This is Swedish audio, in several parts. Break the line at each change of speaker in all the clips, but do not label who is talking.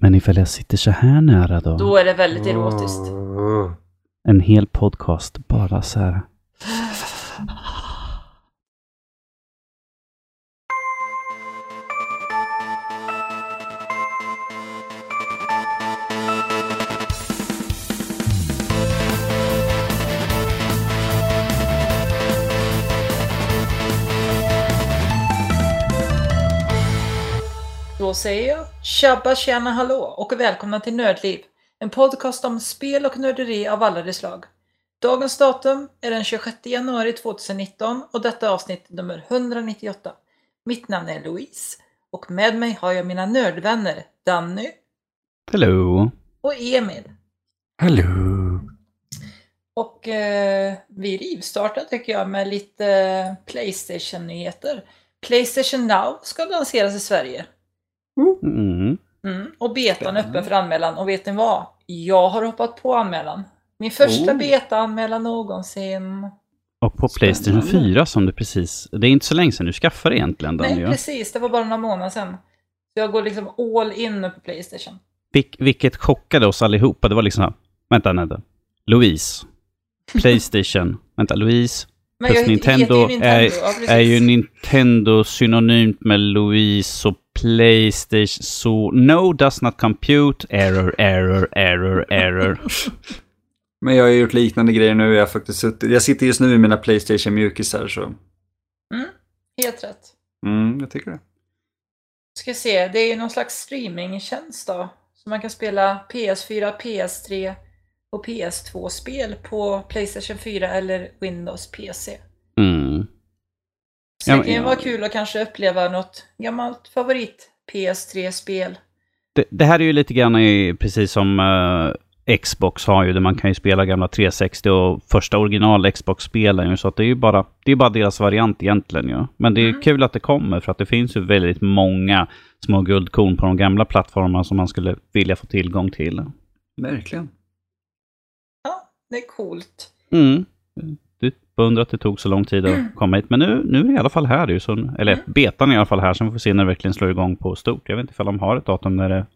Men ifall jag sitter så här nära då?
Då är det väldigt erotiskt.
En hel podcast bara så här.
Tjabba tjena hallå och välkomna till Nördliv. En podcast om spel och nörderi av alla de slag. Dagens datum är den 26 januari 2019 och detta är avsnitt nummer 198. Mitt namn är Louise och med mig har jag mina nördvänner Danny
Hello.
och Emil.
Hallå.
Och eh, vi rivstartar tycker jag med lite Playstation-nyheter. Playstation Now ska lanseras i Sverige.
Mm.
Mm. Och betan är öppen för anmälan. Och vet ni vad? Jag har hoppat på anmälan. Min första
Oh.
beta-anmälan någonsin.
Och på Playstation 4 som du precis... Det är inte så länge sedan du skaffade egentligen,
Nej,
Daniel.
precis. Det var bara några månader sedan. Så jag går liksom all in nu på Playstation.
Vil- vilket chockade oss allihopa. Det var liksom... här, Vänta, vänta. Louise. Playstation. vänta, Louise.
Men
Plus
jag
Nintendo,
heter ju Nintendo.
är,
ja,
är ju Nintendo synonymt med Louise och Playstation. Så no does not compute. Error, error, error, error.
Men jag har ju gjort liknande grejer nu. Jag, faktiskt suttit, jag sitter just nu i mina Playstation-mjukisar så...
Mm, helt rätt.
Mm, jag tycker det.
Ska se, det är ju någon slags streamingtjänst då. Så man kan spela PS4, PS3 och PS2-spel på Playstation 4 eller Windows PC.
Mm.
Så
Ja,
det kan ju
ja.
vara kul att kanske uppleva något gammalt favorit PS3-spel.
Det, det här är ju lite grann i, precis som eh, Xbox har ju, där man kan ju spela gamla 360 och första original Xbox-spelen ju, så att det är ju bara, det är bara deras variant egentligen ju. Men det är
Mm.
kul att det kommer, för att det finns ju väldigt många små guldkorn på de gamla plattformarna som man skulle vilja få tillgång till.
Verkligen.
Ja, det är coolt.
Mm. Du beundrar att det tog så lång tid att komma hit, men nu, nu är det i alla fall här. ju, Så, eller
Mm.
betan är i alla fall här, får vi se när det verkligen slår igång på stort. Jag vet inte ifall de har ett datum när det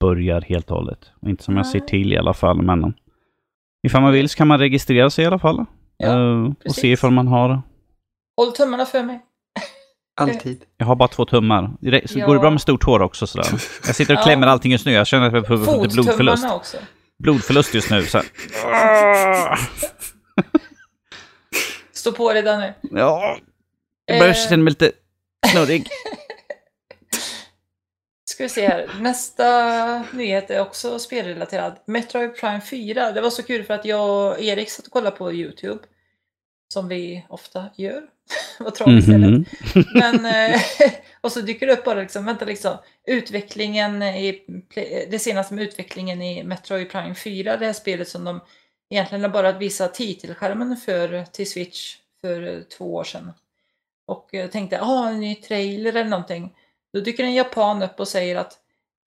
börjar helt och hållet. Inte som jag ser till i alla fall, men ifall man vill så kan man registrera sig i alla fall.
Ja,
Eh, och
precis.
se ifall man har...
Håll tummarna för mig.
Alltid.
Jag har bara två tummar. Så
Ja.
går det bra med stort hår också sådär? Jag sitter och
Ja.
klämmer allting just nu. Jag känner att jag får får lite blodförlust.
Fottummarna också.
Blodförlust just nu. Så.
Stå på dig Danny.
Ja, jag börjar
Eh.
känna mig lite snurrig.
Ska vi se här. Nästa nyhet är också spelrelaterad. Metroid Prime 4. Det var så kul för att jag och Erik satt och kollade på YouTube. Som vi ofta gör. Vad tragiskt mm
Mhm.
Men, eh, och så dyker det upp bara liksom, vänta liksom, utvecklingen i, det senaste med utvecklingen i Metroid Prime 4, det här spelet som de egentligen har bara visat titelskärmen för till Switch för eh, två år sedan. Och jag tänkte, ah en ny trailer eller någonting. Då dyker en japan upp och säger att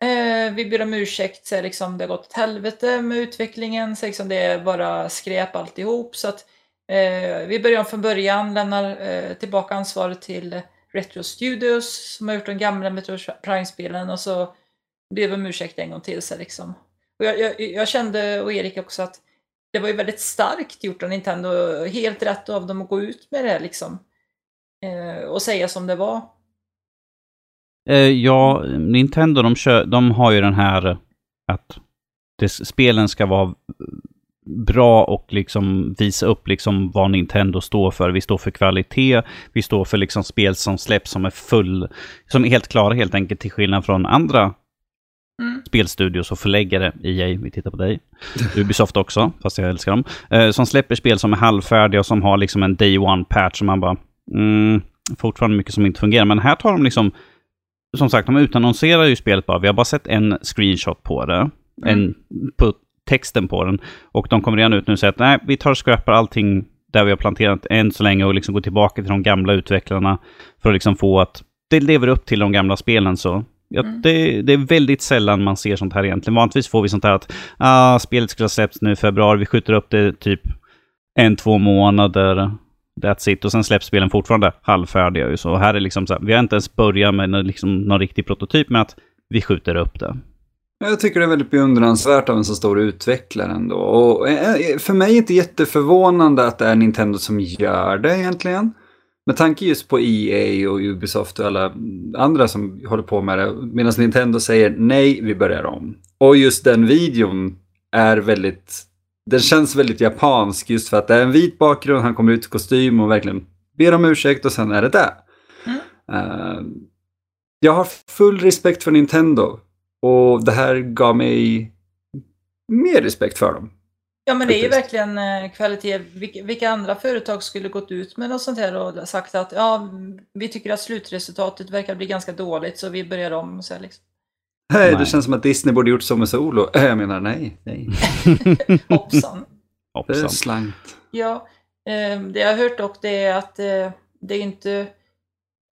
eh, vi ber om ursäkt, så liksom, det har gått åt helvete med utvecklingen, så liksom, det är bara skräp alltihop. Så att Eh, vi börjar om från början, lämnar eh, tillbaka ansvaret till Retro Studios som har gjort de gamla Metro Prime-spelen och så ber vi om ursäkt en gång till. Så liksom. och jag, jag, jag kände, och Erik också, att det var ju väldigt starkt gjort av Nintendo. Helt rätt av dem att gå ut med det här liksom. Eh, och säga som det var.
Eh, ja, Nintendo de, kör, de har ju den här att det, spelen ska vara bra och liksom visa upp liksom vad Nintendo står för. Vi står för kvalitet, vi står för liksom spel som släpps som är full, som är helt klara helt enkelt till skillnad från andra
Mm.
spelstudios och förläggare, EA, vi tittar på dig, Ubisoft också, fast jag älskar dem, eh, som släpper spel som är halvfärdiga och som har liksom en day one patch som man bara, mm, fortfarande mycket som inte fungerar. Men här tar de liksom, som sagt, de utannonserar ju spelet bara. Vi har bara sett en screenshot på det, en, på texten på den. Och de kommer redan ut nu och säger att nej, vi tar och scrappar allting där vi har planterat än så länge och liksom går tillbaka till de gamla utvecklarna för att liksom få att det lever upp till de gamla spelen. Så ja,
Mm.
det, det är väldigt sällan man ser sånt här egentligen. Vanligtvis får vi sånt här att ah, spelet skulle ha släppts nu i februari, vi skjuter upp det typ en, två månader. That's it. Och sen släpps spelen fortfarande halvfärdiga. Så här är liksom så här, vi har inte ens börjat med liksom, någon riktig prototyp, men att vi skjuter upp det.
Jag tycker det är väldigt beundransvärt av en så stor utvecklare ändå. Och eh, för mig är det inte jätteförvånande att det är Nintendo som gör det egentligen. Med tanke just på EA och Ubisoft och alla andra som håller på med det. Medan Nintendo säger nej, vi börjar om. Och just den videon är väldigt... Den känns väldigt japansk just för att det är en vit bakgrund, han kommer ut i kostym och verkligen ber om ursäkt och sen är det det.
Mm.
Uh, jag har full respekt för Nintendo. Och det här gav mig mer respekt för dem.
Ja men det är ju verkligen eh, kvalitet. Vilka, andra företag skulle gått ut med något sånt här och sagt att ja, vi tycker att slutresultatet verkar bli ganska dåligt så vi börjar om. Så här, liksom.
Nej, det
Nej.
känns som att Disney borde gjort så med Solo. Jag menar nej, nej.
Hoppsan.
Det är
Hoppsan.
slangt.
Ja, eh, det jag har hört dock det är att eh, det är inte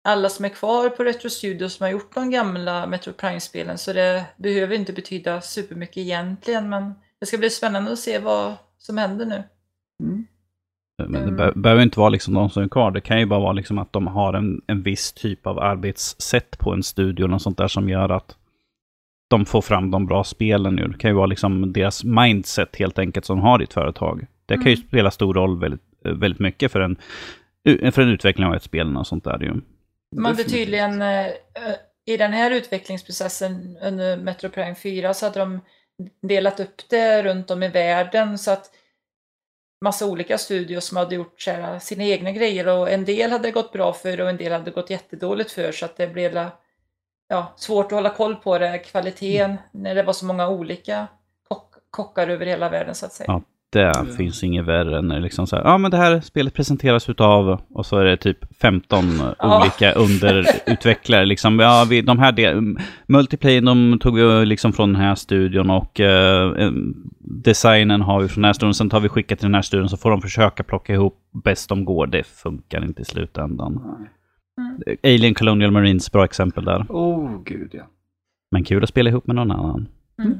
alla som är kvar på Retro Studios som har gjort de gamla Metro Prime-spelen så det behöver inte betyda supermycket egentligen men det ska bli spännande att se vad som händer nu.
Men det
Mm.
be behöver inte vara liksom de som är kvar. Det kan ju bara vara liksom att de har en, en viss typ av arbetssätt på en studio och sånt där som gör att de får fram de bra spelen nu. Det kan ju vara liksom deras mindset helt enkelt som har i ett företag. Det kan ju
Mm.
spela stor roll väldigt, väldigt mycket för en, för en utveckling av ett spel och sånt där ju.
Man
Definitivt.
tydligen eh, i den här utvecklingsprocessen under Metro Prime 4 så hade de delat upp det runt om i världen så att massa olika studios som hade gjort här, sina egna grejer och en del hade gått bra för och en del hade gått jättedåligt för så att det blev ja, svårt att hålla koll på det, kvaliteten, när det var så många olika kock, kockar över hela världen så att säga.
Ja. Det finns inget värre än liksom så här, ja men det här spelet presenteras utav, och så är det typ 15
Ja.
olika underutvecklare. Liksom, ja, vi, de här del, multiplayer, de tog vi liksom från den här studion och eh, em, designen har vi från den här studion. Sen tar vi skickat till den här studion så får de försöka plocka ihop bäst de går. Det funkar inte i slutändan.
Nej.
Alien Colonial Marines, bra exempel där.
Oh, gud ja.
Men kul att spela ihop med någon annan.
Mm.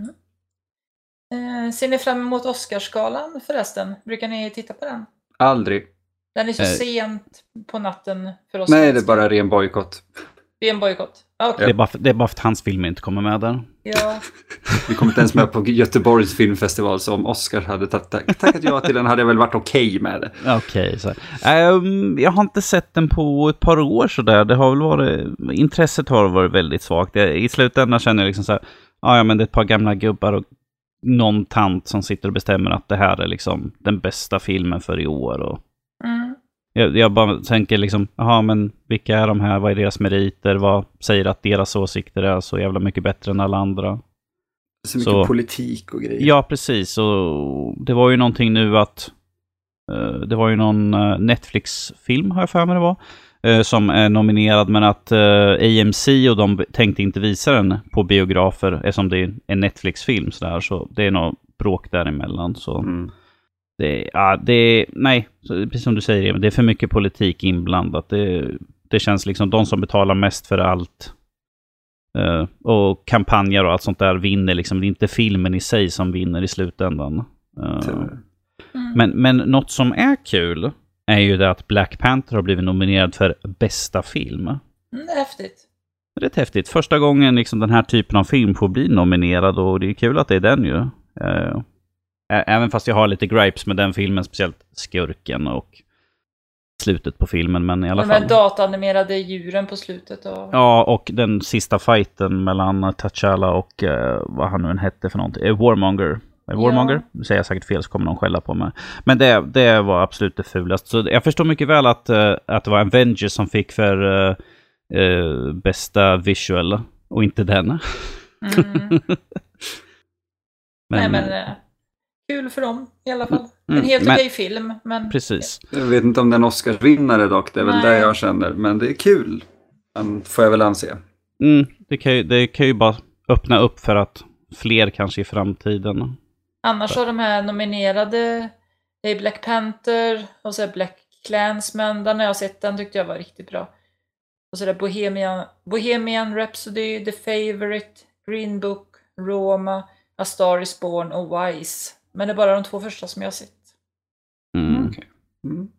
Eh, ser ni fram emot Oscarsgalan förresten? Brukar ni titta på den?
Aldrig.
Den är så
Eh.
sent på natten för oss.
Nej, det är bara ren bojkott.
Det är en bojkott. Ah, Okej.
Det, är bara, för- det är bara för att hans film inte kommer med där.
Ja.
Vi kom inte ens med på Göteborgs filmfestival, så om Oscar hade tack- tack- tackat ja till den hade jag väl varit okej med det.
Okej, så. Ehm, jag har inte sett den på ett par år sådär. Det har väl varit, intresset har varit väldigt svagt. I slutändan känner jag liksom så här, "Ah, ja men det är ett par gamla gubbar och någon tant som sitter och bestämmer att det här är liksom den bästa filmen för i år. Och
Mm.
jag, jag bara tänker liksom, jaha men vilka är de här, vad är deras meriter, vad säger att deras åsikter är så jävla mycket bättre än alla andra?
Så mycket
Så-
politik och grejer.
Ja, precis. Och det var ju någonting nu att eh, det var ju någon eh, Netflix-film, har jag för mig det var, som är nominerad, men att eh, AMC och de tänkte inte visa den på biografer eftersom det är en Netflix-film sådär, så det är nog bråk däremellan. Så
Mm.
det, ja, det, nej, precis som du säger, det är för mycket politik inblandat. Det, det känns liksom de som betalar mest för allt eh, och kampanjer och allt sånt där vinner liksom. Det är inte filmen i sig som vinner i slutändan. Eh,
Tyvärr.
Mm.
men, men något som är kul är ju det att Black Panther har blivit nominerad för bästa film.
Mm, det är häftigt.
Rätt häftigt. Första gången liksom den här typen av film får bli nominerad och det är kul att det är den ju. Eh, även fast jag har lite gripes med den filmen, speciellt skurken och slutet på filmen, men i alla
De
fall.
dataanimerade djuren på slutet. Och...
Ja, och den sista fighten mellan T'Challa och eh, vad han nu än hette för någonting. Eh, Warmonger. Warmonger? Nu säger jag säkert fel så kommer någon skälla på mig. Men det, det var absolut det fulaste. Så jag förstår mycket väl att, eh, att det var Avengers som fick för eh, bästa visual och inte den.
Mm. Nej
Men,
men eh, kul för dem i alla fall.
Mm,
En helt
men-
okej film. Men
Precis.
Jag vet inte om den Oscarsvinnare dock, det är väl
Nej.
det jag känner. Men det är kul. Men får jag väl anse.
Mm, det, kan ju, det kan ju bara öppna upp för att fler kanske i framtiden.
Annars har de här nominerade, det är Black Panther och så är Black Clansman. Den har jag sett, den tyckte jag var riktigt bra. Och så är det Bohemian, Bohemian Rhapsody, The Favourite, Green Book, Roma, A Star Is Born och Wise. Men det är bara de två första som jag har sett.
Mm.
Mm.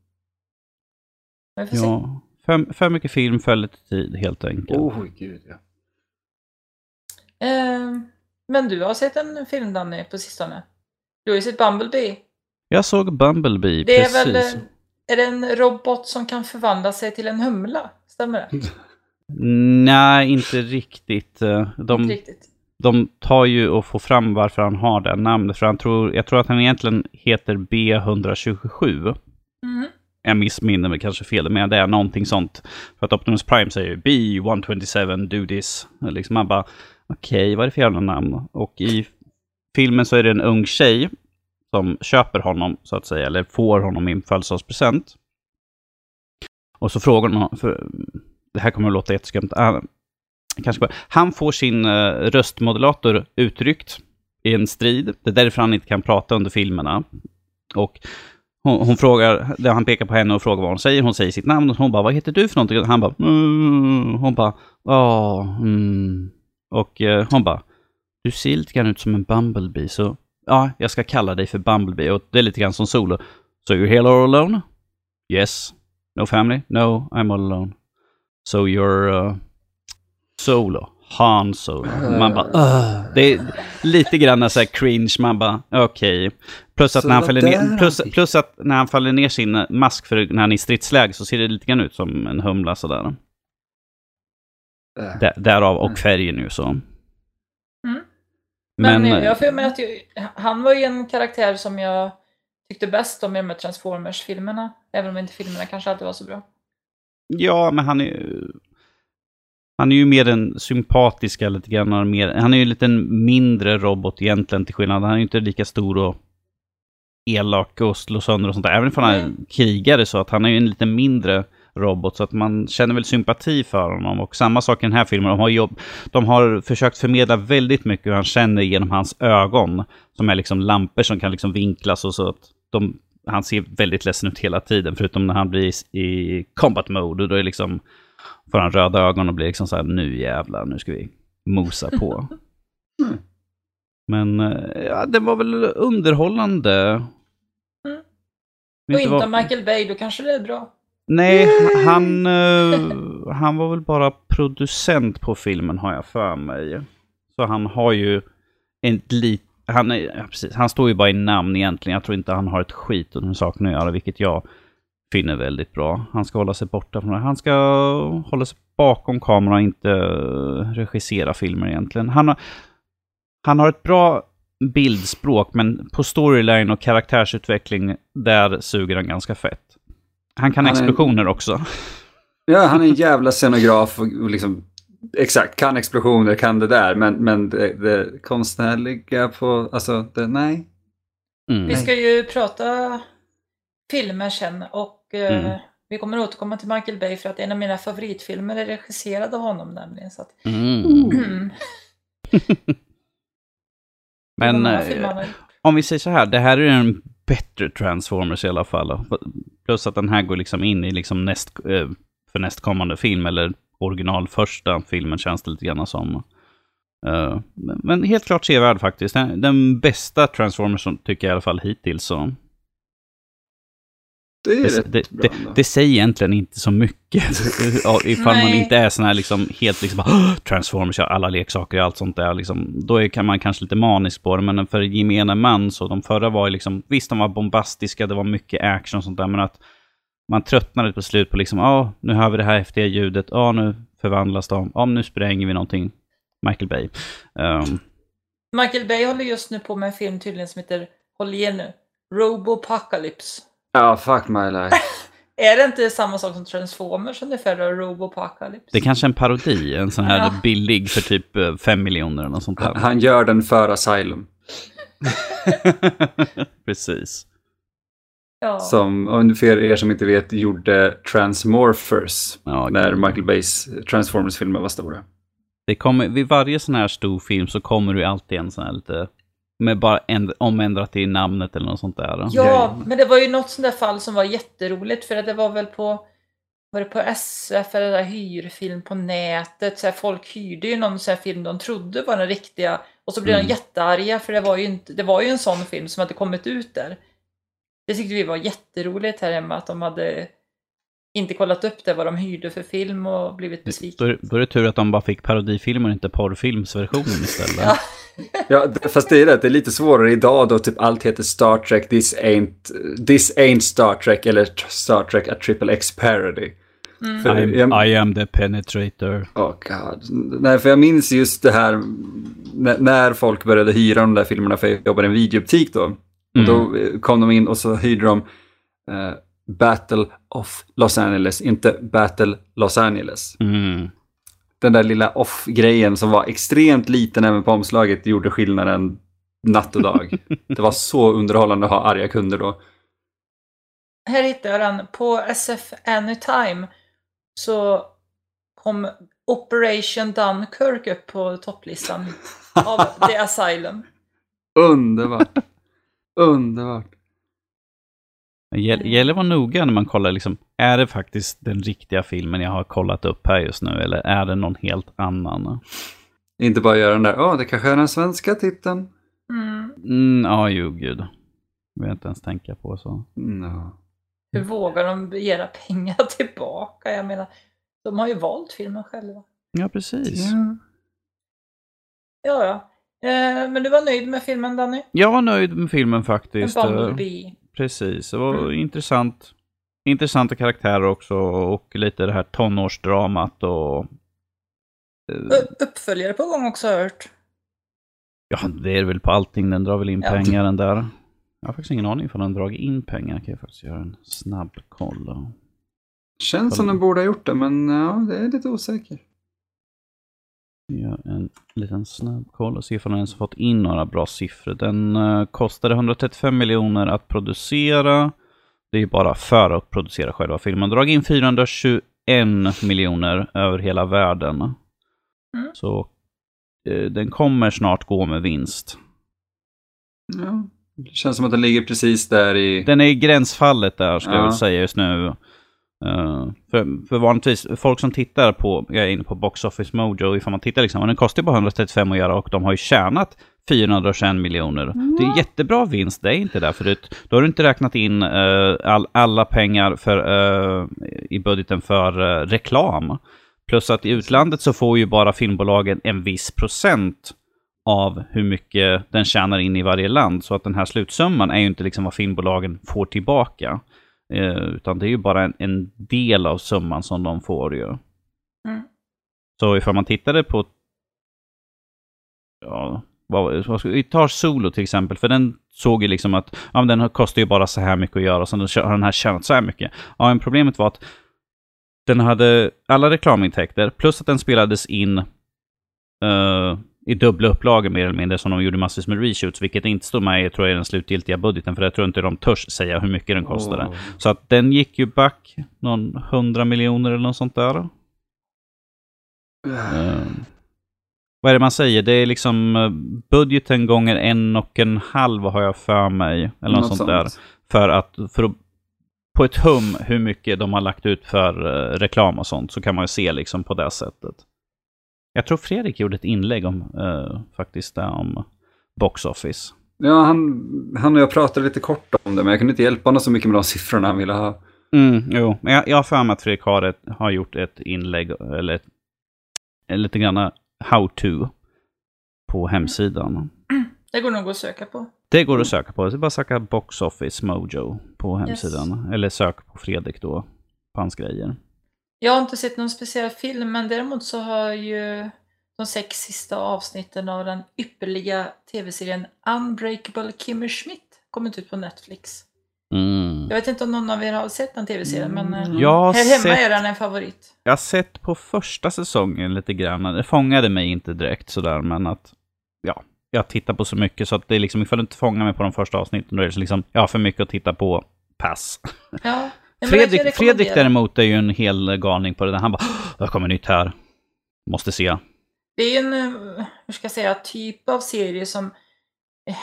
Se.
Ja, för, för mycket film, för lite tid helt enkelt.
Oh, gud ja.
Eh, Men du har sett en film Danny på sistone? Sett Bumblebee.
Jag såg Bumblebee,
Det är
precis.
väl eh, är det en robot som kan förvandla sig till en humla? Stämmer det?
Nej, inte riktigt. Eh, De,
Inte riktigt.
de tar ju och får fram varför han har det namnet. För han tror, jag tror att han egentligen heter B127.
Mhm.
Jag missminner mig kanske fel, men det är någonting sånt. För att Optimus Prime säger ju B127, do this. Liksom man bara, okej, vad är det för jävla namn? Och i filmen så är det en ung tjej som köper honom, så att säga, eller får honom i en födelsedagspresent. Och så frågar hon, för det här kommer att låta jätteskumt. Ah, kanske bara, han får sin eh, uh, röstmodulator uttryckt i en strid. Det är därför han inte kan prata under filmerna. Och hon, hon frågar, han pekar på henne och frågar vad hon säger. Hon säger sitt namn och hon bara, vad heter du för någonting? Han bara, mm. Hon bara, åh, mm. Och eh, hon bara, du ser lite grann ut som en Bumblebee, så ja, jag ska kalla dig för Bumblebee. Och det är lite grann som Solo. So you're here all alone? Yes. No family? No, I'm all alone. So you're uh, Solo. Han Solo. Man bara, "Ugh." Det är lite grann så här cringe, man bara, okej. Plus, att
Så
när han faller ner, plus, plus att när han faller ner sin mask för när han är i stridsläge så ser det lite grann ut som en humla sådär.
Äh.
Där, därav och färgen ju så.
Mm.
Men,
Men, eh, jag får med att ju, han var ju en karaktär som jag tyckte bäst om i de här Transformers-filmerna. Även om inte filmerna kanske alltid var så bra.
Ja, men han är ju... Han är ju mer en sympatisk, eller lite grann mer... Han är ju en liten mindre robot egentligen till skillnad. Han är ju inte lika stor och elak och slår sönder och sånt där. Även om han är krigare så att han är ju en lite mindre robot. Så att man känner väl sympati för honom. Och samma sak i den här filmen. De har, jobb, de har försökt förmedla väldigt mycket hur han känner genom hans ögon. Som är liksom lampor som kan liksom vinklas och så att de, han ser väldigt ledsen ut hela tiden. Förutom när han blir i, combat mode. Och då är liksom, får han röda ögon och blir liksom så här, nu jävlar, nu ska vi mosa på.
Mm.
Men eh, ja, det var väl underhållande.
Mm. Och inte om Michael Bay, då kanske det är bra.
Nej, han, eh, han var väl bara producent på filmen har jag för mig. Så han har ju en lit, han, är, ja, precis, han står ju bara i namn egentligen. Jag tror inte han har ett skit med saken att göra, vilket jag finner väldigt bra. Han ska hålla sig borta från det. Han ska hålla sig bakom kameran och inte eh, regissera filmer egentligen. Han har, han har ett bra bildspråk, men på storyline och karaktärsutveckling, där suger han ganska fett. Han kan
Han är-
explosioner också.
Ja, han är en jävla scenograf och liksom exakt, kan explosioner, kan det där, men, men det, det konstnärliga på, alltså, det, nej.
Mm.
Vi ska ju prata filmer sen och eh,
Mm.
vi kommer återkomma till Michael Bay för att en av mina favoritfilmer är regisserad av honom nämligen. Så att,
Mm. Men eh, om vi säger så här, det här är en bättre Transformers i alla fall. Plus att den här går liksom in i liksom näst, eh, för nästkommande film, eller original första filmen känns det lite grann som. Men- Men helt klart sevärd faktiskt. Den, den bästa Transformers som tycker jag i alla fall hittills. Så.
Det är
Det, det,
bra
det, det säger egentligen inte så mycket. Ifall man
Nej.
inte är sån här liksom helt liksom bara, "Åh, Transformers, alla leksaker och allt sånt där. Liksom, då är, kan man kanske lite manisk på det. Men för gemene man så, de förra var ju liksom, visst de var bombastiska, det var mycket action och sånt där. Men att man tröttnade på slut på liksom, ja, nu hör vi det här häftiga ljudet. Ja, nu förvandlas de. Ja, nu spränger vi någonting. Michael Bay. Um,
Michael Bay håller just nu på med en film tydligen som heter, håll igen nu, Robopocalypse.
Ja, fuck my life.
Är det inte samma sak som Transformers ungefär Robopocalypse?
det är kanske är en parodi, en sån här
Ja.
billig för typ eh, fem miljoner eller något sånt där.
Han, han gör den för Asylum.
Precis.
ja.
Som, för er som inte vet, gjorde Transmorphers.
Ja,
när. Michael Bays Transformers-filmer var stora.
Det kommer, vid varje sån här stor film så kommer det alltid en sån här lite, med bara en, omändrat i namnet eller något sånt där.
Ja, men det var ju något sånt där fall som var jätteroligt för att det var väl på var det på SF eller där hyrfilm på nätet? Så här, folk hyrde ju någon sån här film de trodde var den riktiga och så blev
Mm.
de jättearga för det var, ju inte, det var ju en sån film som hade kommit ut där. Det tyckte vi var jätteroligt här hemma att de hade inte kollat upp det vad de hyrde för film och blivit
Då,
besvikna.
är- då är det tur att de bara fick parodifilm och inte porrfilmsversionen istället.
Ja,
Ja, fast det är det, det är lite svårare idag då typ allt heter Star Trek, this ain't, this ain't Star Trek eller Star Trek a triple X parody.
Mm.
För
I'm,
jag-
I am the penetrator.
Oh god. Nej, för jag minns just det här när, folk började hyra de där filmerna för jag jobbade i en videobutik då.
Mm.
då eh, kom de in och så hyrde de eh, Battle of Los Angeles, inte Battle Los Angeles.
Mm.
Den där lilla off-grejen som var extremt liten även på omslaget gjorde skillnaden natt och dag. det var så underhållande att ha arga kunder då.
Här hittar jag den. På SF Anytime så kom Operation Dunkirk upp på topplistan av The Asylum.
Underbart. Underbart.
Det gäll- gäller att vara noga när man kollar, liksom, är det faktiskt den riktiga filmen jag har kollat upp här just nu, eller är det någon helt annan?
Inte bara göra den där, åh, det kanske är den svenska titeln.
Mm.
Mm, ja, jo, gud. Vill jag inte ens tänka på så.
No.
Hur vågar de begära pengar tillbaka? Jag menar, de har ju valt filmen själva.
Ja, precis.
Ja.
Ja, ja. Eh, men du var nöjd med filmen, Danny?
Jag var nöjd med filmen
En
faktiskt. Eh,
Bumblebee.
Precis, det var
Mm.
intressant. Intressanta karaktärer också och lite det här tonårsdramat och... eh,
Uppföljare på gång också har jag hört.
Ja, det är väl på allting. Den drar väl in
Ja.
pengar den där. Jag har faktiskt ingen aning om den dragit in pengar. Kan jag faktiskt göra en snabb koll.
Känns som den borde ha gjort det, men ja, det är lite osäker.
Gör en liten snabb koll och se om den ens fått in några bra siffror. Den eh, kostade 135 miljoner att producera. Det är ju bara för att producera själva filmen. Dragit in 421 miljoner över hela världen.
Mm.
Så eh, den kommer snart gå med vinst.
Ja. Det känns som att den ligger precis där i...
Den är i gränsfallet där, ska jag
Ja.
väl säga just nu. Eh, för, för vanligtvis, folk som tittar på, jag är inne på Box Office Mojo, ifall man tittar liksom, den kostar ju bara 135 att göra och de har ju tjänat 421 miljoner. Det är jättebra vinst, det är inte där förut. Då har du inte räknat in eh, all, alla pengar för, eh, i budgeten för reklam. Plus att i utlandet så får ju bara filmbolagen en viss procent av hur mycket den tjänar in i varje land. Så att den här slutsumman är ju inte liksom vad filmbolagen får tillbaka. Eh, utan det är ju bara en, en del av summan som de får ju.
Mm.
Så ifall man tittade på... Ja, vad, vad vi tar Solo till exempel, för den såg ju liksom att ja, men den kostar ju bara så här mycket att göra, så den har den här tjänat så här mycket. Ja, men problemet var att den hade alla reklamintäkter, plus att den spelades in eh, i dubbla upplagor mer eller mindre, som de gjorde massvis med reshoots, vilket inte står med tror jag, i den slutgiltiga budgeten, för jag tror inte de törs säga hur mycket den kostade.
Åh.
Så att den gick ju back någon hundra miljoner eller något sånt där. Eh, vad är det man säger? Det är liksom eh, budgeten gånger en och en halv har jag för mig. Eller något, sånt, där. För att, för att på ett hum hur mycket de har lagt ut för eh, reklam och sånt så kan man ju se liksom på det sättet. Jag tror Fredrik gjorde ett inlägg om eh, faktiskt om Box Office.
Ja, han, han och jag pratade lite kort om det, men jag kunde inte hjälpa honom så mycket med de siffrorna han ville ha.
Mm, jo, men jag, jag har för mig att Fredrik har, ett, har gjort ett inlägg, eller ett, en lite grann how-to på hemsidan.
Det går nog att söka på.
Det går att söka på. Det är bara att söka Box Office Mojo på hemsidan. Eller sök på Fredrik då, på hans grejer.
Jag har inte sett någon speciell film, men däremot så har ju de sex sista avsnitten av den ypperliga tv-serien Unbreakable Kimmy Schmidt kommit ut på Netflix.
Mm.
Jag vet inte om någon av er har sett den tv-serien, men eh,
har
här hemma
sett-
är den en favorit.
Jag har sett på första säsongen lite grann. Det fångade mig inte direkt sådär, men att ja, jag tittar på så mycket så att det är liksom, ifall du inte fångar mig på de första avsnitten, då är det liksom, jag har för mycket att titta på. Pass.
Ja,
Fredrik, Fredrik däremot är ju en hel galning på det där. Han bara, "Åh, det kommer nytt här. Måste se.
Det är en, eh, hur ska jag säga, typ av serie som eh,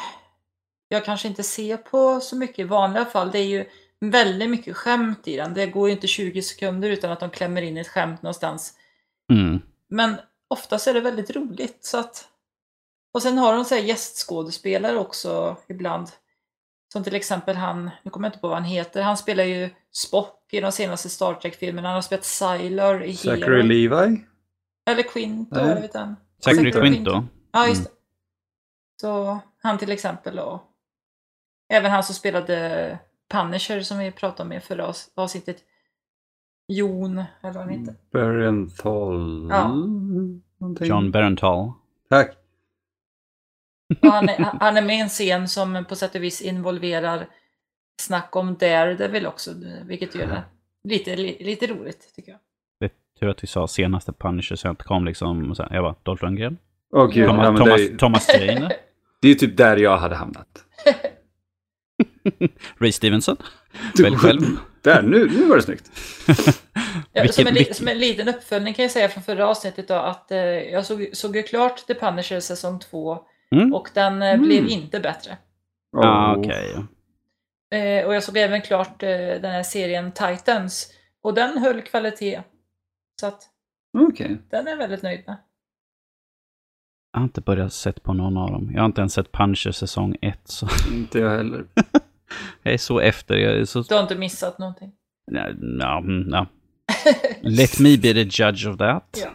jag kanske inte ser på så mycket i vanliga fall. Det är ju väldigt mycket skämt i den. Det går ju inte 20 sekunder utan att de klämmer in ett skämt någonstans.
Mm.
Men oftast är det väldigt roligt. Så att... Och sen har de så här gästskådespelare också ibland. Som till exempel han, nu kommer jag inte på vad han heter, han spelar ju Spock i de senaste Star Trek-filmerna. Han har spelat Sylar i
Zachary
Hero.
Levi?
Eller Quinto,
Nej.
Zachary
eller vet han. Zachary
Quinto.
Ja, just det. Så han till exempel och även han som spelade Punisher som vi pratade om i förra avs- avsnittet. Jon, eller vad han heter.
Berenthal.
Ja.
någonting.
John Berenthal.
Tack.
Han, är, han är med i en scen som på sätt och vis involverar snack om Daredevil också, vilket gör det lite, li, lite roligt tycker jag.
Det är tur att vi sa senaste Punisher så jag inte kom liksom så här, jag bara, Dolph Lundgren?
Åh gud,
Ja,
ja,
Thomas, Thomas,
är, ju-
Thomas Jane?
det är ju typ där jag hade hamnat.
Ray Stevenson? Välj själv.
Där, nu, nu var det snyggt.
Ja,
Vilket-
som, en,
vilket-
som en liten uppföljning kan jag säga från förra avsnittet då, att eh, jag såg, såg ju klart The Punisher säsong 2
Mm.
och den eh,
Mm.
blev inte bättre.
Ja,
Åh.
okej.
Eh, och jag såg även klart eh, den här serien Titans och den höll kvalitet. Så att
Okej.
den är jag väldigt nöjd med.
Jag har inte börjat sett på någon av dem. Jag har inte ens sett Punisher säsong 1. Så
Inte jag heller.
jag är så efter. Jag är så...
Du har inte missat någonting.
Ja, ja, mm, ja. Let me be the judge of that.
Ja.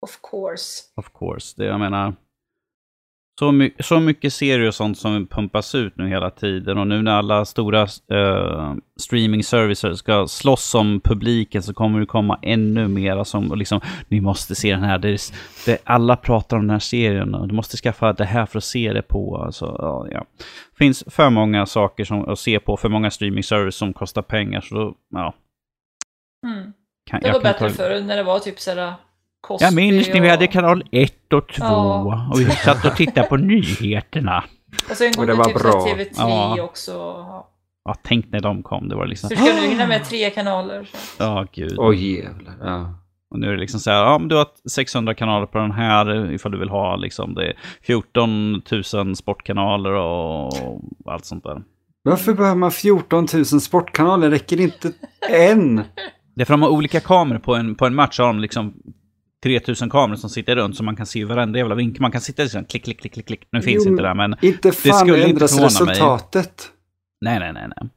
Of course.
Of course. Det, jag menar, så, my så mycket serier och sånt som pumpas ut nu hela tiden och nu när alla stora uh, streaming services ska slåss om publiken så kommer det komma ännu mera som liksom, ni måste se den här. Det är, det, alla pratar om den här serien och du måste skaffa det här för att se det på. Alltså, ja, ja. finns för många saker som, att se på, för många streaming services som kostar pengar. Så då, ja.
Mm.
Kan,
Det var bättre
ta-
förr när det var typ sådär Cosby
jag minns när vi
och-
hade kanal 1 och 2
Ja.
och vi satt och tittade på nyheterna.
Och sen
Och
kom
det
det
var
typ
bra.
så TV3
Ja.
också. Ja.
Ja, tänk när de kom. Det var liksom...
Så ska du hinna med tre kanaler. Så.
Ja, gud.
Åh jävlar. Ja.
Och nu är det liksom så här, ja men du har 600 kanaler på den här ifall du vill ha liksom det är 14 000 sportkanaler och allt sånt där.
Varför behöver man 14 000 sportkanaler? Räcker det inte en?
Det är för att de har olika kameror på en, på en match. Har de liksom 3000 kameror som sitter runt så man kan se varenda jävla vinkel. Man kan sitta liksom klick, klick, klick, klick, klick. Nu finns
Jo,
inte det där men
Inte fan
skulle inte
ändras
mig.
resultatet.
nej, nej, nej, nej.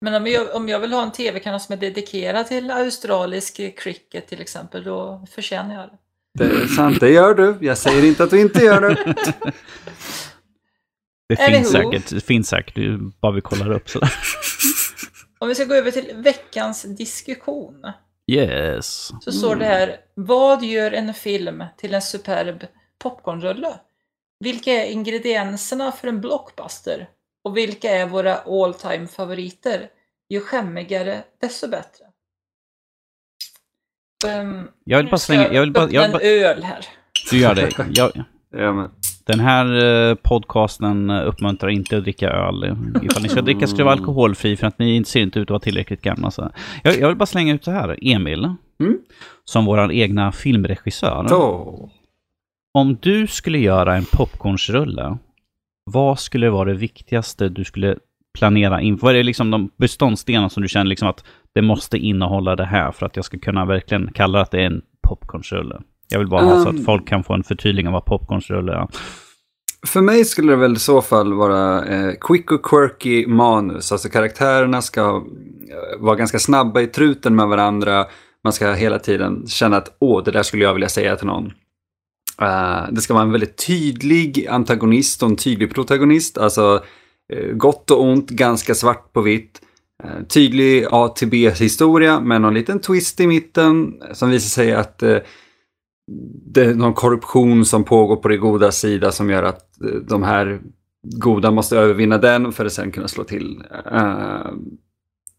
Men om jag, om jag vill ha en tv-kanal som är dedikerad till australisk cricket till exempel, då förtjänar jag det.
Det är sant, det gör du. Jag säger inte att du inte gör det.
Det finns säkert, det finns säkert, det bara vi kollar upp sådär.
Om vi ska gå över till veckans diskussion.
Yes.
Så står det här, vad gör en film till en superb popcornrulle? Vilka är ingredienserna för en blockbuster? Och vilka är våra all time favoriter? Ju skämmigare, desto bättre. Um,
Jag vill bara slänga, jag vill bara, jag vill bara,
en öl här.
du gör det. Jag,
Ja, men.
Den här eh, podcasten eh, uppmuntrar inte att dricka öl. Ifall ni ska dricka ska det vara alkoholfri för att ni ser inte ut att vara tillräckligt gamla. Så. Jag, jag vill bara slänga ut det här. Emil,
Mm.
som vår egna filmregissör.
Då.
Om du skulle göra en popcornsrulle, vad skulle vara det viktigaste du skulle planera in? Vad är det liksom de beståndsdelar som du känner liksom att det måste innehålla det här för att jag ska kunna verkligen kalla det att det är en popcornsrulle? Jag vill bara ha så
Um.
att folk kan få en förtydligning av vad popcornsrulle är.
För mig skulle det väl i så fall vara eh, quick och quirky manus. Alltså karaktärerna ska eh, vara ganska snabba i truten med varandra. Man ska hela tiden känna att åh, det där skulle jag vilja säga till någon. Eh, det ska vara en väldigt tydlig antagonist och en tydlig protagonist. Alltså eh, gott och ont, ganska svart på vitt. Eh, tydlig A till B-historia med någon liten twist i mitten som visar sig att det är någon korruption som pågår på det goda sida som gör att eh, de här goda måste övervinna den för att sen kunna slå till. Eh,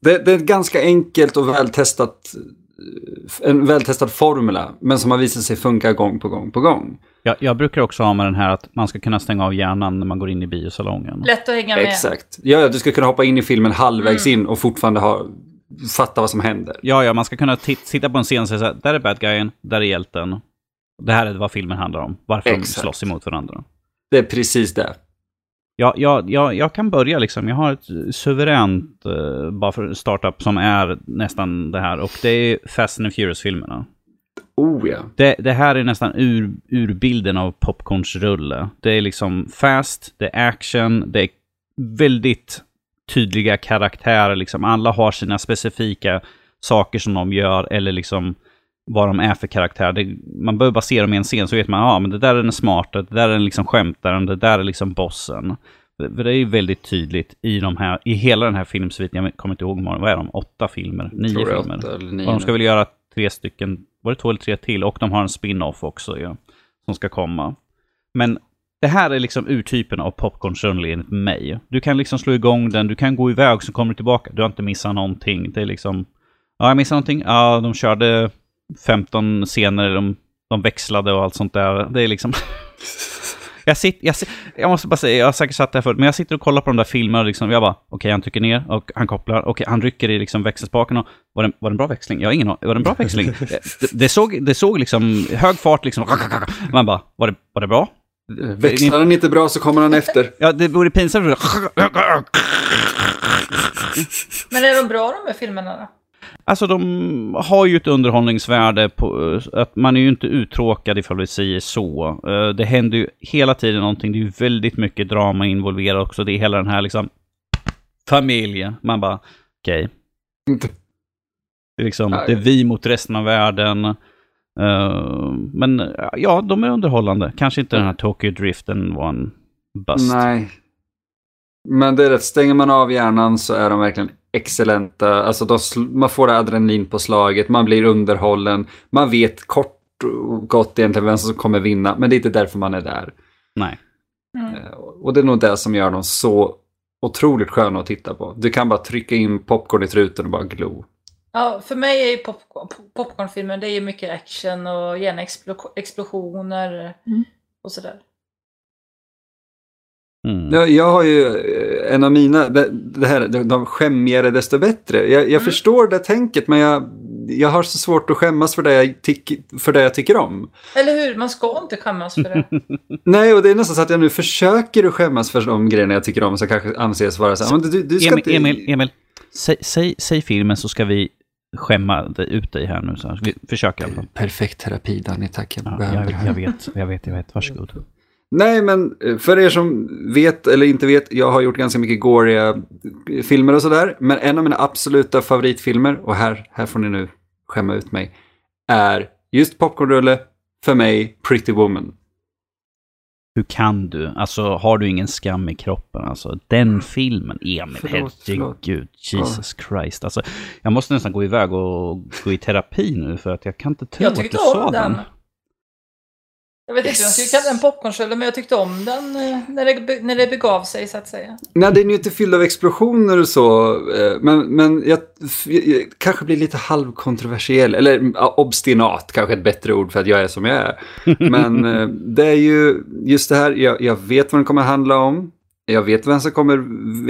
det, det är ett ganska enkelt och vältestat eh, en vältestad formula, men som har visat sig funka gång på gång på gång.
Jag, jag brukar också ha med den här att man ska kunna stänga av hjärnan när man går in i biosalongen.
Lätt att hänga med.
Exakt. Ja, ja, du ska kunna hoppa in i filmen halvvägs in och fortfarande ha, fatta vad som händer.
Ja, ja, man ska kunna sitta på en scen och säga så här, där är bad guyen, där är hjälten. Det här är vad filmen handlar om. Varför
Exakt.
de slåss emot varandra.
Det är precis det.
Ja, jag, jag, jag kan börja liksom. Jag har ett suveränt, eh, bara för startup, som är nästan det här. Och det är Fast and Furious-filmerna.
Oh ja.
Det, det här är nästan ur, urbilden av popcornsrulle. Det är liksom fast, det är action, det är väldigt tydliga karaktärer. Liksom. Alla har sina specifika saker som de gör, eller liksom vad de är för karaktär. Det, man behöver bara se dem i en scen så vet man, ja ah, men det där är den smarta, det där är liksom skämtaren, det där är liksom bossen. För det är ju väldigt tydligt i de här, i hela den här filmsviten, jag kommer inte ihåg, vad är de, åtta filmer? Nio filmer?
åtta eller nio
Och de ska väl göra tre stycken, var det två eller tre till? Och de har en spin-off också ja, som ska komma. Men det här är liksom urtypen av popcornrulle enligt mig. Du kan liksom slå igång den, du kan gå iväg så kommer du tillbaka. Du har inte missat någonting. Det är liksom... Ja, jag missade någonting. Ja, de körde 15 scener, de, de växlade och allt sånt där. Det är liksom... Jag, sitter, jag, sit- jag måste bara säga, jag har säkert sagt det här förut, men jag sitter och kollar på de där filmerna och liksom, jag bara, okej han trycker ner och han kopplar, okej han rycker i liksom växelspaken och var det, var det en bra växling? Jag har ingen aning. Var det en bra växling? det, det, såg, det såg liksom hög fart liksom, man bara, var det, var det bra?
Växlar den inte bra så kommer han efter.
Ja, det vore pinsamt.
Men är de bra de här filmerna då?
Alltså de har ju ett underhållningsvärde på eh, att man är ju inte uttråkad ifall vi säger så. Eh, det händer ju hela tiden någonting, det är ju väldigt mycket drama involverat också. Det är hela den här liksom familj. Man bara, okej. Det är liksom, det är vi mot resten av världen. Eh, men ja, de är underhållande. Kanske inte den här Tokyo Driften var en bust.
Nej. Men det är rätt, stänger man av hjärnan så är de verkligen excellenta. Alltså de, man får adrenalin på slaget, man blir underhållen, man vet kort och gott egentligen vem som kommer vinna, men det är inte därför man är där.
Nej.
Mm.
Eh, Och det är nog det som gör dem så otroligt sköna att titta på. Du kan bara trycka in popcorn i truten och bara glo.
Ja, för mig är ju popcorn, popcornfilmer, det är ju mycket action och gärna explo- explosioner
Mm.
och sådär.
Mm.
Jag, jag har ju eh, en av mina, det, det här, de, skämmigare desto bättre. Jag, jag
Mm.
förstår det tänket men jag, jag har så svårt att skämmas för det, jag tyck, för det jag tycker om.
Eller hur? Man ska inte skämmas för det.
Nej, och det är nästan så att jag nu försöker att skämmas för de grejerna jag tycker om som kanske anses vara så här, men du, du ska
Emil,
inte...
Emil, Emil säg, säg, säg filmen så ska vi skämma ut dig här nu. Så. Vi försöker i alla fall.
Perfekt terapi, Danny, tack. Jag
Ja, jag, jag vet, jag vet, jag vet. Varsågod.
Nej, men eh, för er som vet eller inte vet, jag har gjort ganska mycket goriga filmer och sådär. Men en av mina absoluta favoritfilmer, och här, här får ni nu skämma ut mig, är just popcornrulle, för mig, Pretty Woman.
Hur kan du? Alltså, har du ingen skam i kroppen? Alltså, den filmen, Emil,
Förlåt, förlåt.
herregud, Jesus Christ. Alltså, jag måste nästan gå iväg och gå i terapi nu för att jag kan inte tro
Jag
att du sa
den.
den.
Jag vet inte hur jag skulle kalla den popcornrulle, men jag tyckte om den eh, när det, när det begav sig så att säga.
Nej, den är ju inte fylld av explosioner och så, eh, men, men jag, jag, kanske blir lite halvkontroversiell, eller obstinat kanske ett bättre ord för att jag är som jag är. Men eh, det är ju just det här, jag, jag vet vad den kommer att handla om. Jag vet vem som kommer,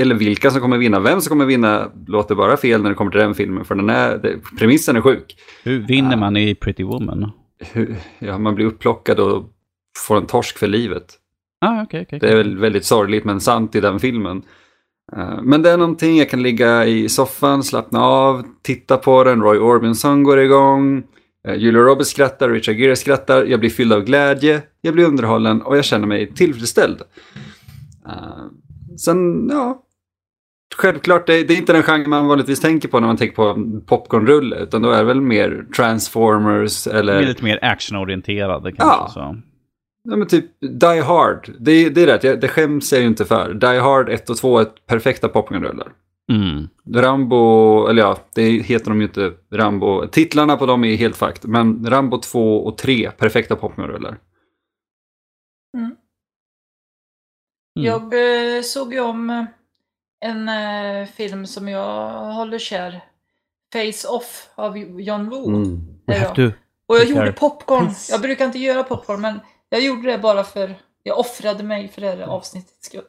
eller vilka som kommer vinna. Vem som kommer vinna låter bara fel när det kommer till den filmen, för den är, premissen är sjuk.
Hur vinner man i Pretty Woman?
Hur- Ja, man blir upplockad och får en torsk för livet.
Ah, okej, okej.
Det är väl väldigt sorgligt men sant i den filmen. Eh, Men det är någonting, jag kan ligga i soffan, slappna av, titta på den, Roy Orbison går igång, eh, Julia Roberts skrattar, Richard Gere skrattar, jag blir fylld av glädje, jag blir underhållen och jag känner mig tillfredsställd. Eh, Sen, ja, självklart, det, det är inte den genre man vanligtvis tänker på när man tänker på popcornrulle, utan då är det väl mer Transformers
är
eller...
lite mer actionorienterade kanske.
Ja.
Så.
Ja men typ Die Hard. Det, det är rätt, jag- det skäms jag ju inte för. Die Hard 1 och 2 är perfekta popcornrullar.
Mm.
Rambo, eller ja, det heter de ju inte Rambo. Titlarna på dem är helt fakt. Men Rambo 2 och 3, perfekta popcornrullar.
Mm.
Jag eh, såg ju om eh, en eh, film som jag håller kär. Face Off av John Woo.
Mm.
Jag.
to...
Och jag gjorde
care.
popcorn. Jag brukar inte göra popcorn, men jag gjorde det bara för jag offrade mig för det här avsnittets skull.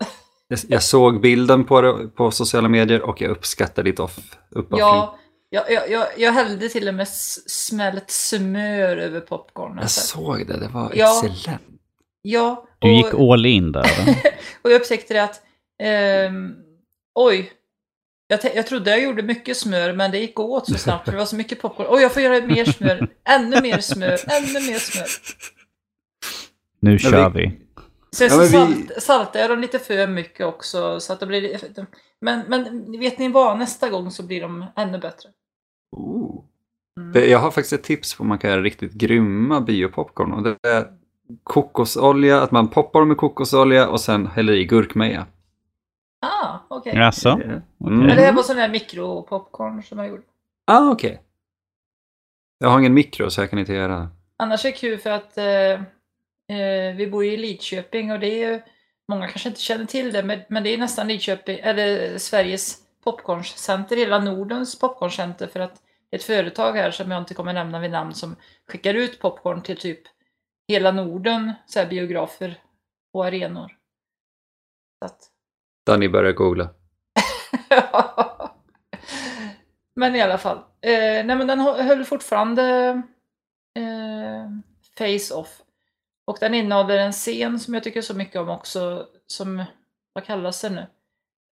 Jag, jag såg bilden på det på sociala medier och jag uppskattar ditt off, uppoffring.
Ja, jag, jag, jag, jag hällde till och med smält smör över popcornen.
Jag såg det, det var
Ja.
excellent.
Ja,
Du
och,
gick all in där.
och jag upptäckte det att ehm, oj, jag, jag trodde jag gjorde mycket smör, men det gick åt så snabbt för det var så mycket popcorn. Oj, jag får göra mer smör, ännu mer smör, ännu mer smör.
Nu kör
vi-
vi.
Sen
Ja, vi-
salt, saltade jag dem lite för mycket också. Så att det blir, men, men vet ni vad? Nästa gång så blir de ännu bättre.
Ooh.
Mm.
Det, jag har faktiskt ett tips på hur man kan göra riktigt grymma biopopcorn. Och det är kokosolja, att man poppar dem i kokosolja och sen häller i gurkmeja.
Ah, okej.
Jaså?
Mm.
Okej.
Men det här var sån där mikropopcorn som jag gjorde.
Ah, okej. Jag har ingen mikro så jag kan inte göra det.
Annars är det kul för att eh, eh, vi bor ju i Lidköping och det är ju, många kanske inte känner till det, men, men det är nästan Lidköping, eller Sveriges popcorncenter, hela Nordens popcorncenter för att det är ett företag här som jag inte kommer nämna vid namn som skickar ut popcorn till typ hela Norden, så här biografer och arenor. Så att,
Danny börjar googla.
men i alla fall. Eh, nej men den höll fortfarande eh, face-off. Och den innehåller en scen som jag tycker så mycket om också, som, vad kallas det nu?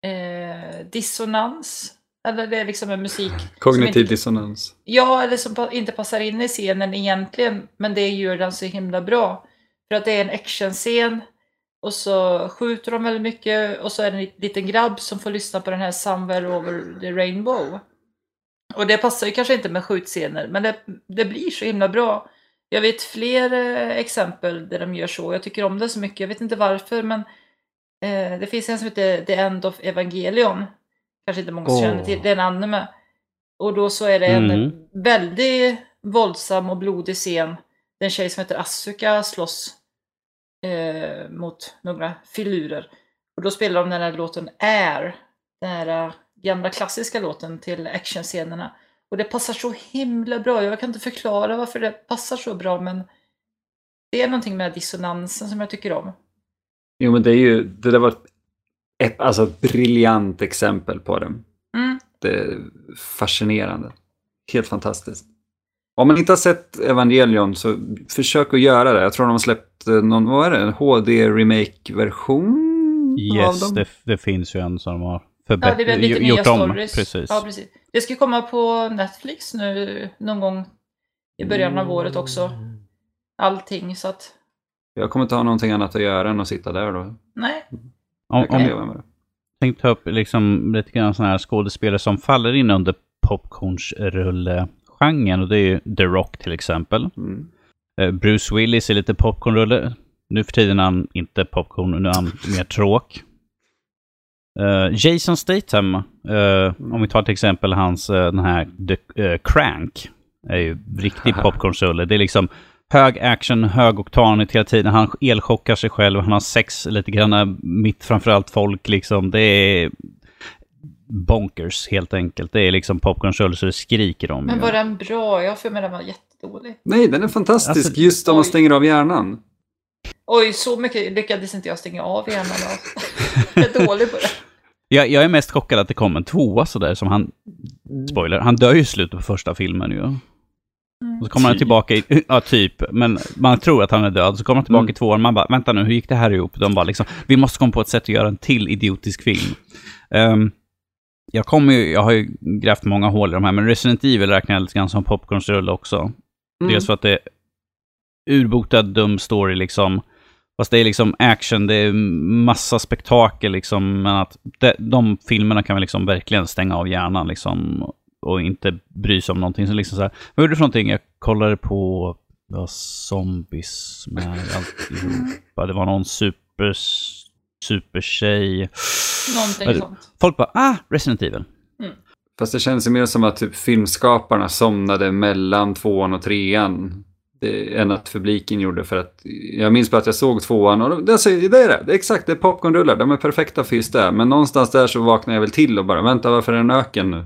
Eh, dissonans. Eller det är liksom en musik.
Kognitiv
inte,
dissonans.
Ja, eller som inte passar in i scenen egentligen, men det gör den så himla bra. För att det är en actionscen och så skjuter de väldigt mycket och så är det en liten grabb som får lyssna på den här Somewhere Over the Rainbow. Och det passar ju kanske inte med skjutscener, men det, det blir så himla bra. Jag vet fler eh, exempel där de gör så. Jag tycker om det så mycket. Jag vet inte varför, men eh, det finns en som heter The End of Evangelion. Kanske inte många
Åh.
känner till. Det är en anime. Och då så är det en
Mm.
väldigt våldsam och blodig scen. Det är en tjej som heter Asuka slåss eh, mot några filurer. Och då spelar de den här låten Air. Den här eh, gamla klassiska låten till actionscenerna. Och det passar så himla bra. Jag kan inte förklara varför det passar så bra men det är någonting med dissonansen som jag tycker om.
Jo, men det är ju, det där var ett, ett alltså, ett briljant exempel på det.
Mm.
Det är fascinerande. Helt fantastiskt. Om man inte har sett Evangelion så försök att göra det. Jag tror de har släppt eh, någon, vad är det, en HD-remake-version av
Yes, det, det finns ju en som har
Ja,
förbättrat,
nya
gjort om. Precis.
Ja, precis. Det ska komma på Netflix nu någon gång i början av året också. Allting så att
Jag kommer inte ha någonting annat att göra än att sitta där då.
nej.
Om,
Jag kan
om,
det.
tänkte ta upp liksom lite grann sådana här skådespelare som faller in under popcornsrulle-genren. Och det är ju The Rock till exempel.
Mm.
Eh, Bruce Willis är lite popcornrulle. Nu för tiden är han inte popcorn, nu är han mer tråk. Eh, Jason Statham, eh, om vi tar till exempel hans den här The, Crank, är ju riktig popcornsrulle. Det är liksom hög action, högoktanigt hela tiden. Han elchockar sig själv, han har sex lite grann mitt framför allt folk liksom. Det är bonkers helt enkelt. Det är liksom popcornsrulle så det skriker om.
Men
ju.
var den bra? Jag för mig den var jättedålig.
Nej, den är fantastisk
Alltså,
just om man stänger av hjärnan.
Oj, så mycket lyckades inte jag stänga av hjärnan av. Jag är dålig på det.
Jag, jag är mest chockad att det kom en tvåa sådär som han... Spoiler, han dör ju i slutet på första filmen ju.
Mm.
Och så kommer han
Typ.
tillbaka i... Ja, typ. Men man tror att han är död. Så kommer han tillbaka
Mm.
i tvåan. Man bara, vänta nu, hur gick det här ihop? De bara liksom, vi måste komma på ett sätt att göra en till idiotisk film. Ehm, jag kommer ju, jag har ju grävt många hål i de här, men Resident Evil räknar jag lite grann som popcornsrulle också.
Mm.
Dels för att det är urbotad dum story liksom. Fast det är liksom action, det är massa spektakel liksom. Men att de, de filmerna kan vi liksom verkligen stänga av hjärnan liksom. Och inte bry sig om någonting. Så liksom så här, vad gjorde du för någonting? Jag kollade på det var zombies med alltihopa. Det var någon super, supertjej.
Någonting sånt.
Folk bara, ah, Resident Evil.
Fast det känns ju mer som att typ filmskaparna somnade mellan tvåan och trean. Det, än att publiken gjorde för att jag minns bara att jag såg tvåan och det, alltså, det är det. det är exakt, det är popcornrullar. De är perfekta för just det. Men någonstans där så vaknar jag väl till och bara vänta varför är det en öken nu?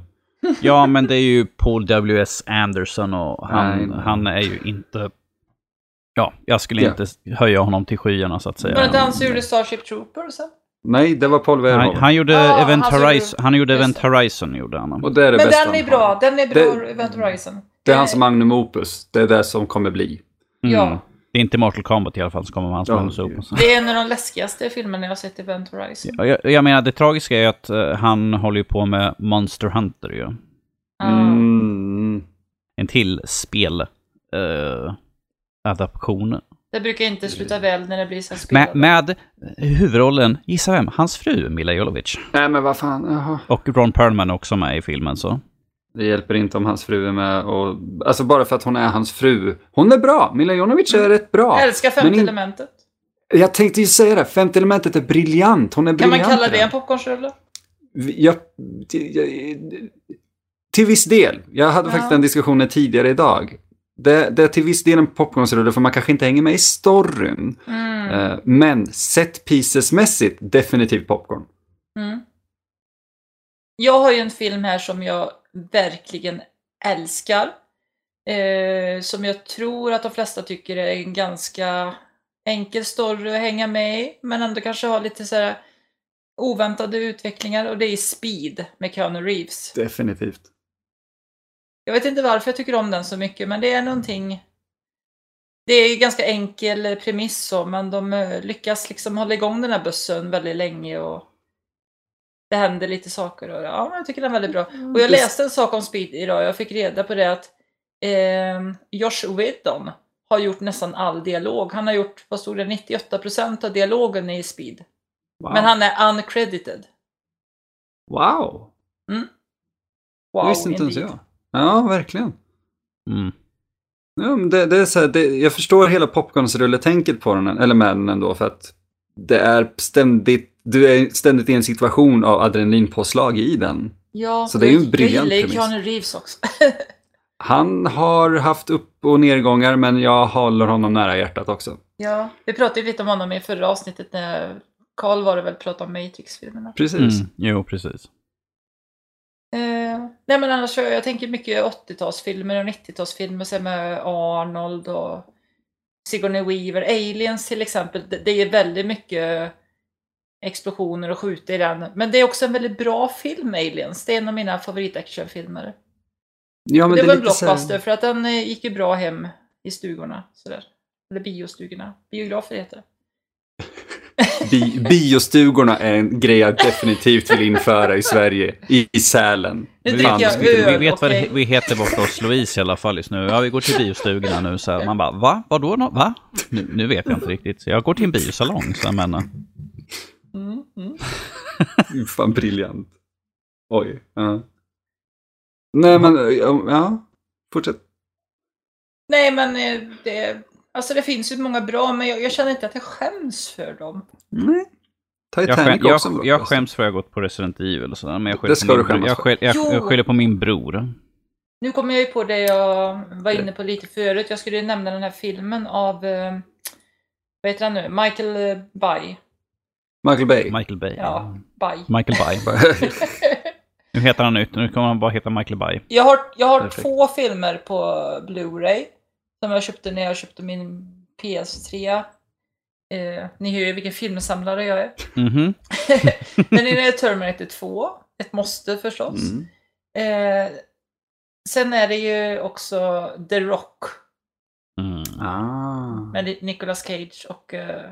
Ja, men det är ju Paul W.S. Anderson och han,
nej.
han är ju inte... Ja, jag skulle
Ja.
inte höja honom till skyarna så att säga.
Var det han som gjorde Starship Troopers?
Nej, det var Paul Verhoeven.
han gjorde
Ja,
Event
han
Horizon. Han gjorde Event. Horizon, gjorde han.
Och det är det
Men
bästa
den är bra. Den är bra,
Det-
Event Horizon.
Det är hans magnum opus. Det är det som kommer bli.
Mm.
Ja.
Det är inte Mortal Kombat i alla fall som kommer med hans
Ja,
manus
det är
upp.
Det är en av de läskigaste filmerna jag har sett, Event Horizon.
Ja, jag, jag menar, det tragiska är att eh, han håller ju på med Monster Hunter ju.
Ja.
Mm.
En till spel... eh, adaption.
Det brukar inte sluta väl när det blir så.
Med, med huvudrollen, gissa vem? Hans fru, Mila Jovovich.
Nej, men vad fan. Jaha.
Och Ron Perlman är också med i filmen så.
Det hjälper inte om hans fru är med. Och, alltså bara för att hon är hans fru. Hon är bra. Mila Jovovich är rätt bra.
Jag älskar femte
in-
elementet.
Jag tänkte ju säga det. Femte elementet är briljant. Hon är
Kan
briljant.
man kalla det
den.
en popcornsrulle?
Jag, till, jag, till viss del. Jag hade
Ja.
faktiskt den diskussionen tidigare idag. Det, det är till viss del en popcornsrulle för man kanske inte hänger med i storyn.
Mm.
Eh, men set pieces-mässigt definitivt popcorn.
Mm. Jag har ju en film här som jag verkligen älskar. Eh, som jag tror att de flesta tycker är en ganska enkel story att hänga med i. Men ändå kanske har lite så här oväntade utvecklingar. Och det är Speed med Keanu Reeves.
Definitivt.
Jag vet inte varför jag tycker om den så mycket, men det är någonting... Det är ganska enkel premiss så, men de eh, lyckas liksom hålla igång den här bussen väldigt länge och det händer lite saker. Och, ja, jag tycker den är väldigt bra. Och jag läste en sak om Speed idag, jag fick reda på det att eh, Josh Whedon har gjort nästan all dialog. Han har gjort, vad stod det, 98% av dialogen i Speed.
Wow.
Men han är uncredited.
Wow!
Wow,
det visste inte ens jag. Ja, verkligen.
Mm.
Ja, men det, det är så här, det, jag förstår hela popcornsrulletänket på den, eller med den ändå, för att det är ständigt, du är ständigt i en situation av adrenalinpåslag i den.
Ja,
Så det är ju en briljant
Jag gillar ju
premiss.
Keanu Reeves också.
Han har haft upp och nedgångar, men jag håller honom nära hjärtat också.
Ja, vi pratade ju lite om honom i förra avsnittet när Carl var det väl pratade om Matrix-filmerna.
Precis.
Mm. Jo, precis.
Eh, nej men annars, jag, jag tänker mycket 80-talsfilmer och 90-talsfilmer så här med Arnold och Sigourney Weaver. Aliens till exempel, det, det är väldigt mycket explosioner och skjuta i den. Men det är också en väldigt bra film, Aliens. Det är en av mina favoritactionfilmer.
Ja, men
det,
det,
var en
så här-
blockbuster för att den eh, gick ju bra hem i stugorna. Sådär. Eller biostugorna. Biografer heter det.
Bi biostugorna är en grej jag definitivt vill införa i Sverige, i, i Sälen.
Vi,
Fan,
jag öl.
vi vet vad det,
okej.
vi heter borta hos Louise i alla fall just nu. Ja, vi går till biostugorna nu. Så här. Man bara, va? Vadå? nå- Va? Nu, nu vet jag inte riktigt. Så jag går till en biosalong. Så jag menar.
Mm, mm.
Fan briljant. Oj. Ja. Nej men, ja, ja. Fortsätt.
Nej men eh, det, alltså det finns ju många bra men jag, jag känner inte att jag skäms för dem.
Nej.
Jag, skäm, jag, jag skäms för att jag har gått på Resident Evil och sådär. Men jag
Det
skyller,
ska
på
du
min, bror.
skämmas
jag, jag,
Jo.
jag skyller på min bror.
Nu kommer jag ju på det jag var inne på lite förut. Jag skulle ju nämna den här filmen av, eh, vad heter han nu, Michael eh, Bay.
Michael Bay.
Michael Bay.
Ja, Bay.
Michael Bay. Nu heter han nytt. Nu kommer han bara heta Michael Bay.
Jag har, jag har
Perfekt.
två filmer på Blu-ray som jag köpte när jag köpte min PS3. Eh, ni hör ju vilken filmsamlare jag är.
Mhm.
Den ena är Terminator 2, ett måste förstås.
Mm.
Eh, sen är det ju också The Rock
Mm.
Ah.
med Ni- Nicolas Cage och eh?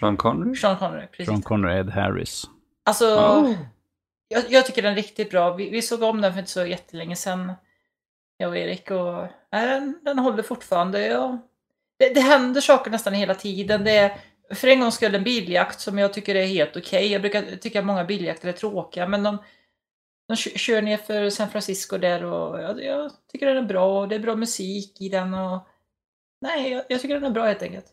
Sean Connery?
Sean Connery. Precis.
John Conrad Harris.
Alltså,
Oh.
jag, jag tycker den är riktigt bra. Vi, vi såg om den för inte så jättelänge sedan, jag och Erik. Och, nej, den, den håller fortfarande. Ja. Det, det händer saker nästan hela tiden. Det är för en gång skull en biljakt som jag tycker är helt okej. Jag brukar tycka att många biljakter är tråkiga, men de, de kör ner för San Francisco där och jag, jag tycker den är bra. och Det är bra musik i den. och Nej, jag, jag tycker den är bra helt enkelt.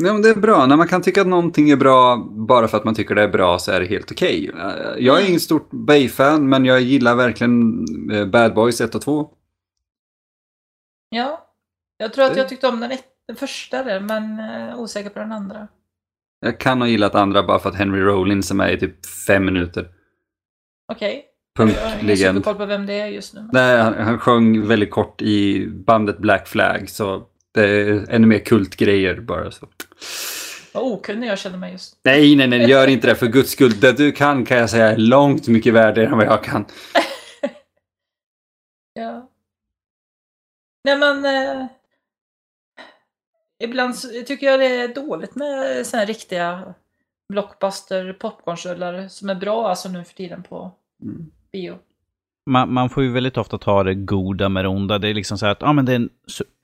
Nej, men det är bra. När man kan tycka att någonting är bra bara för att man tycker det är bra så är det helt okej. Eh, Jag är ingen stort Bay-fan, men jag gillar verkligen eh, Bad Boys 1 och 2.
Ja, jag tror att jag tyckte om den, ett, den första där, men eh, osäker på den andra.
Jag kan ha gillat andra bara för att Henry Rollins är med i typ fem minuter.
Okej. Jag har
Punktlegend.
superkoll på vem det är just nu.
Nej, han, han sjöng väldigt kort i bandet Black Flag, så det är ännu mer kultgrejer bara. Så.
Vad okunnig jag känner mig just.
Nej, nej, nej, gör inte det för guds skull. Det du kan kan jag säga är långt mycket värre än vad jag kan.
Ja. Nej men... Eh, ibland så tycker jag det är dåligt med såna här riktiga blockbuster popcornsrullar som är bra alltså nu för tiden på
Mm.
bio.
Man, man får ju väldigt ofta ta det goda med det onda. Det är liksom så här att, ja men det är en,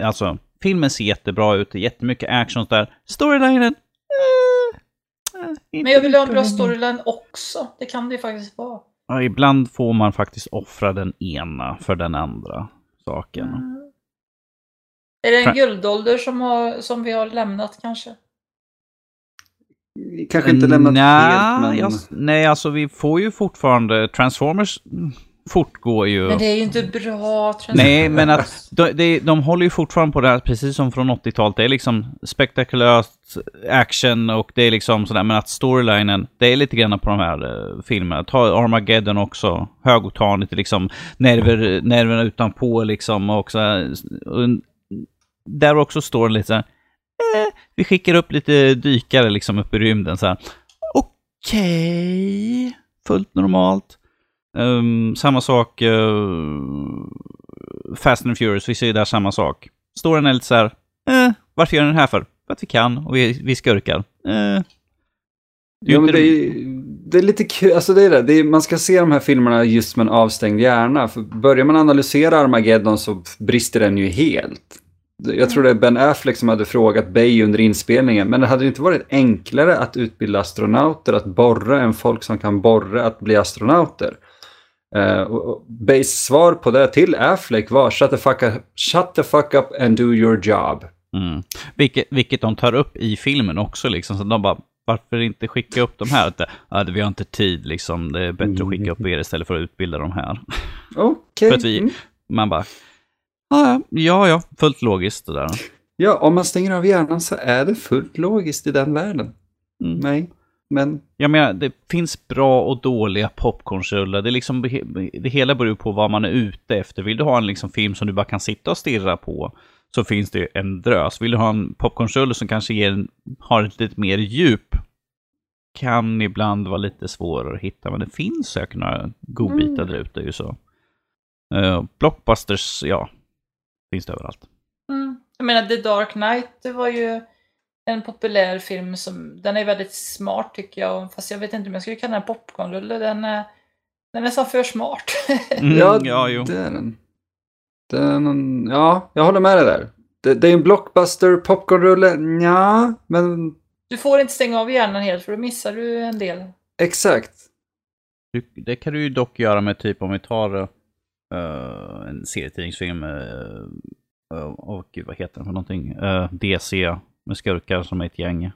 alltså, filmen ser jättebra ut, det är jättemycket action där. Storylinen, eh, eh,
Men jag vill ha en bra storyline också. Det kan det ju faktiskt vara.
ja, ibland får man faktiskt offra den ena för den andra saken.
Mm. Är det en guldålder som, har, som vi har lämnat kanske?
Kanske inte lämnat
Nja,
helt, men...
jag, nej, alltså vi får ju fortfarande... Transformers fortgår ju.
Men det är ju inte bra.
Nej, men att de, de, de håller ju fortfarande på det här, precis som från 80-talet. Det är liksom spektakulärt action och det är liksom sådär, men att storylinen, det är lite grann på de här uh, filmerna. Ta Armageddon också, högoktanigt, liksom nerver, nerverna utanpå liksom och så och, Där också står det lite såhär, eh, vi skickar upp lite dykare liksom upp i rymden så här. Okej, okay. fullt normalt. Um, samma sak, uh, Fast and Furious, vi ser ju där samma sak. Storyn är lite så här, eh, varför gör den här för? För att vi kan och vi, vi skurkar. Eh.
Ja, men det, är, det är lite kul, alltså det är det. det är, man ska se de här filmerna just med en avstängd hjärna. För börjar man analysera Armageddon så brister den ju helt. Jag tror det är Ben Affleck som hade frågat Bay under inspelningen, men det hade inte varit enklare att utbilda astronauter att borra än folk som kan borra att bli astronauter. Uh, och Bays svar på det till Affleck var shut the fuck up, shut the fuck up and do your job.
Mm. Vilket, vilket de tar upp i filmen också liksom. Så de bara, varför inte skicka upp de här? Ja, vi har inte tid liksom. Det är bättre att skicka upp er istället för att utbilda de här.
Okej. Okay.
vi, man bara, ja, ja, ja, fullt logiskt det där.
Ja, om man stänger av hjärnan så är det fullt logiskt i den världen. Mm. Nej. Men...
Jag menar, det finns bra och dåliga popcornsrullar. Det, liksom, det hela beror på vad man är ute efter. Vill du ha en liksom film som du bara kan sitta och stirra på så finns det en drös. Vill du ha en popcornsrulle som kanske ger, har ett lite mer djup kan ibland vara lite svårare att hitta. Men det finns säkert några godbitar mm. där ute. Ju så. Uh, blockbusters, ja, finns det överallt.
Mm. Jag menar, The Dark Knight, det var ju en populär film som, den är väldigt smart tycker jag. Fast jag vet inte om jag skulle kalla den popcornrulle. Den är, den är så för smart.
mm, ja, ja, jo. det är den. den. Ja, jag håller med dig där. Det, det är en blockbuster, popcornrulle, ja, men...
Du får inte stänga av hjärnan helt för då missar du en del.
Exakt.
Det kan du ju dock göra med typ om vi tar uh, en serietidningsfilm. Uh, uh, oh, gud, vad heter den för någonting? Uh, DC med skurkar som är ett gäng.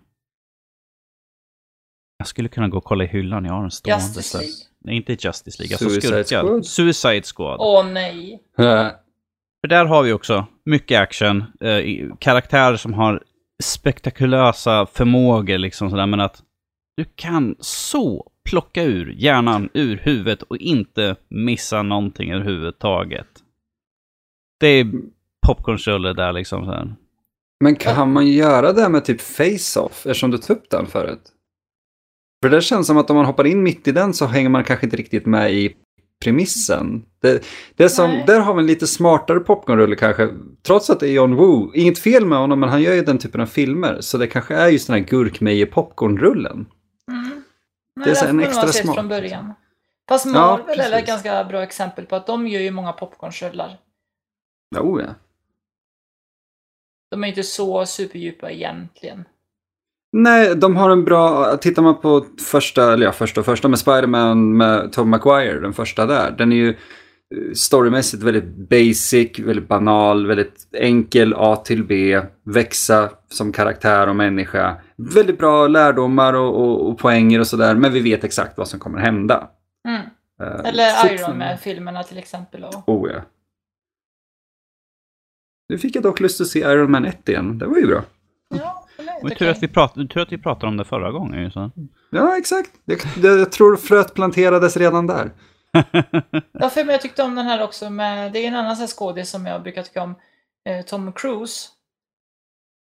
Jag skulle kunna gå och kolla i hyllan, jag har en stående.
Justice League?
Nej, inte Justice League. Alltså
Suicide
skurkar.
Squad?
Suicide Squad.
Åh nej.
För där har vi också mycket action. Eh, karaktärer som har spektakulösa förmågor liksom sådär. Men att du kan så plocka ur hjärnan ur huvudet och inte missa någonting överhuvudtaget. Det är popcornrulle där liksom. Så här.
Men kan man göra det med typ Face-Off eftersom du tog upp den förut? För det känns som att om man hoppar in mitt i den så hänger man kanske inte riktigt med i premissen. Det, det som, där har vi en lite smartare popcornrulle kanske, trots att det är John Woo. Inget fel med honom, men han gör ju den typen av filmer. Så det kanske är just den här gurkmeje popcornrullen.
Mm. det är så en extra smart. från början. Fast Marvel ja, är ett ganska bra exempel på att de gör ju många popcornrullar.
Jo, ja.
De är inte så superdjupa egentligen.
Nej, de har en bra... Tittar man på första, eller ja, första och första med Spiderman med Tom Maguire, den första där. Den är ju eh, storymässigt väldigt basic, väldigt banal, väldigt enkel A till B. Växa som karaktär och människa. Väldigt bra lärdomar och, och, och poänger och sådär, men vi vet exakt vad som kommer hända.
Mm. Uh, Eller Iron Man-filmerna till exempel. Och...
Oh ja. Nu fick jag dock lust att se Iron Man 1 igen. Det var ju bra.
Ja,
men tur, att vi prat, tur att vi pratade om det förra gången. Så.
Ja, exakt. Jag, jag tror fröet planterades redan där.
ja, för jag tyckte om den här också. Med, det är en annan skådis som jag brukar tycka om. Eh, Tom Cruise.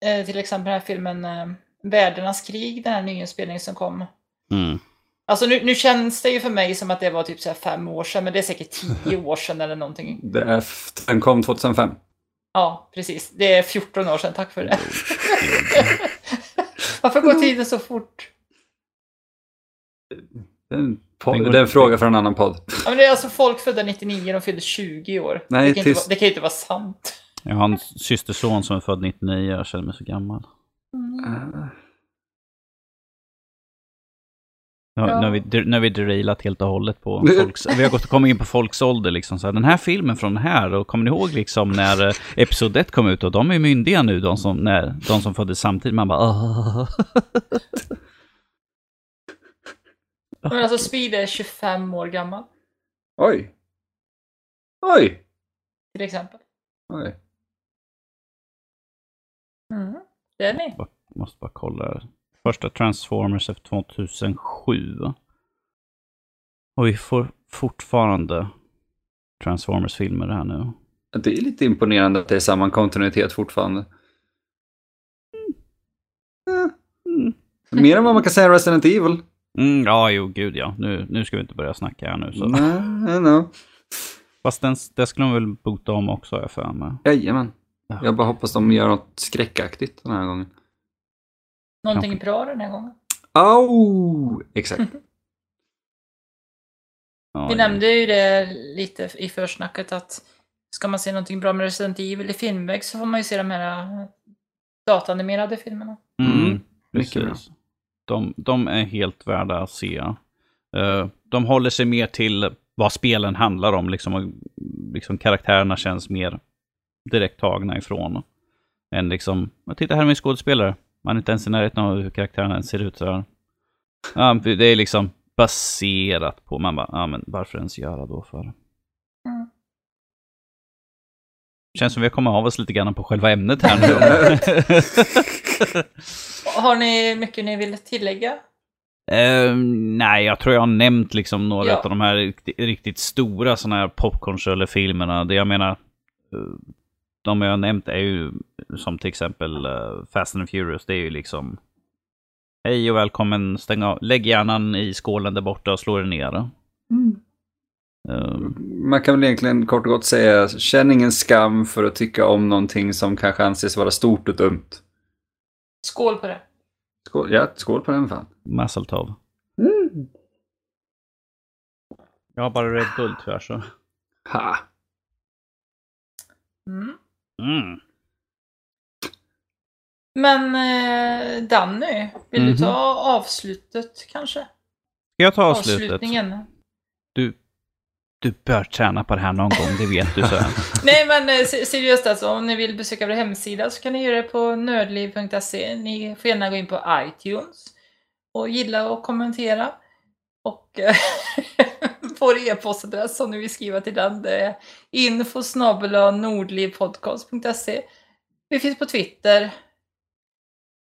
Eh, till exempel den här filmen eh, Världarnas krig, den här nyinspelningen som kom.
Mm.
Alltså nu, nu, känns det ju för mig som att det var typ så fem år sedan, men det är säkert tio år sedan eller någonting.
Det är, den kom 2005.
Ja, precis. Det är 14 år sedan, tack för det. Varför går tiden så fort?
Det är en, det är en fråga för en annan podd.
Ja, men det är alltså folk födda 99, de fyllde 20 år.
Nej,
det, kan tills... vara, det kan ju inte vara sant.
Jag har en systerson som är född 99, jag känner mig så gammal.
Mm. Uh.
Ja,
Ja.
När, vi, när vi derailat helt och hållet på folks, Vi har gått och kommit in på folks ålder liksom. Så här, den här filmen från här, och kommer ni ihåg liksom när eh, Episod 1 kom ut? Och de är myndiga nu, de som, när, de som föddes samtidigt. Man bara "Åh."
Men alltså Speed är 25 år gammal,
Oj. Oj.
till exempel.
Oj.
Mm. Det är ni.
Måste bara kolla. här. Första Transformers är 2007. Och vi får fortfarande Transformers-filmer här nu.
Det är lite imponerande att det är samma kontinuitet fortfarande. Eh,
Mm.
Mer än vad man kan säga Resident Evil.
Mm, ja, jo, gud ja. Nu, nu ska vi inte börja snacka här nu. Så.
Nej, no.
Fast den, det skulle de väl bota om också, har jag för mig.
Jajamän.
Ja.
Jag bara hoppas de gör något skräckaktigt den här gången.
Någonting
Kanske.
bra den här gången.
Au! Exakt.
Ja,
Vi nämnde ju det lite i försnacket att ska man se någonting bra med Resident Evil i filmväg så får man ju se de här äh, datanimerade filmerna.
Mm,
Mm, mycket
precis. De, de är helt värda att se. Eh, de håller sig mer till vad spelen handlar om, liksom, och liksom karaktärerna känns mer direkt tagna ifrån. Än liksom, "Ja, titta här är min skådespelare. Man är inte ens i närheten av hur karaktärerna ens ser ut. Så här. Ja, det är liksom baserat på, man bara, ja men varför ens göra då för?
Mm.
Känns som vi har kommit av oss lite grann på själva ämnet här nu.
Har ni mycket ni vill tillägga?
Eh, nej, jag tror jag har nämnt liksom några
Ja.
av de här riktigt, riktigt stora sådana här popcorn-filmerna. Det jag menar, eh, de jag nämnt är ju som till exempel uh, Fast and Furious. Det är ju liksom Hej och välkommen, stäng av, lägg hjärnan i skålen där borta och slå den ner. Eh,
Man kan väl egentligen kort och gott säga, känn ingen skam för att tycka om någonting som kanske anses vara stort och dumt.
Skål på det.
Skål, ja, skål på den fan.
Masseltov. Jag har bara Red Bull tyvärr så.
Ha.
Mm.
Mm.
Men eh, Danny, vill
Mhm.
du ta avslutet kanske?
Ska jag ta avslutet?
Avslutningen.
Du, du bör träna på det här någon gång, det vet du så.
Nej men eh, se- seriöst alltså, om ni vill besöka vår hemsida så kan ni göra det på nördliv.se. Ni får gärna gå in på iTunes och gilla och kommentera. Och eh, vår e-postadress om ni vill skriva till den det är info nordlivpodcast.se. Vi finns på Twitter.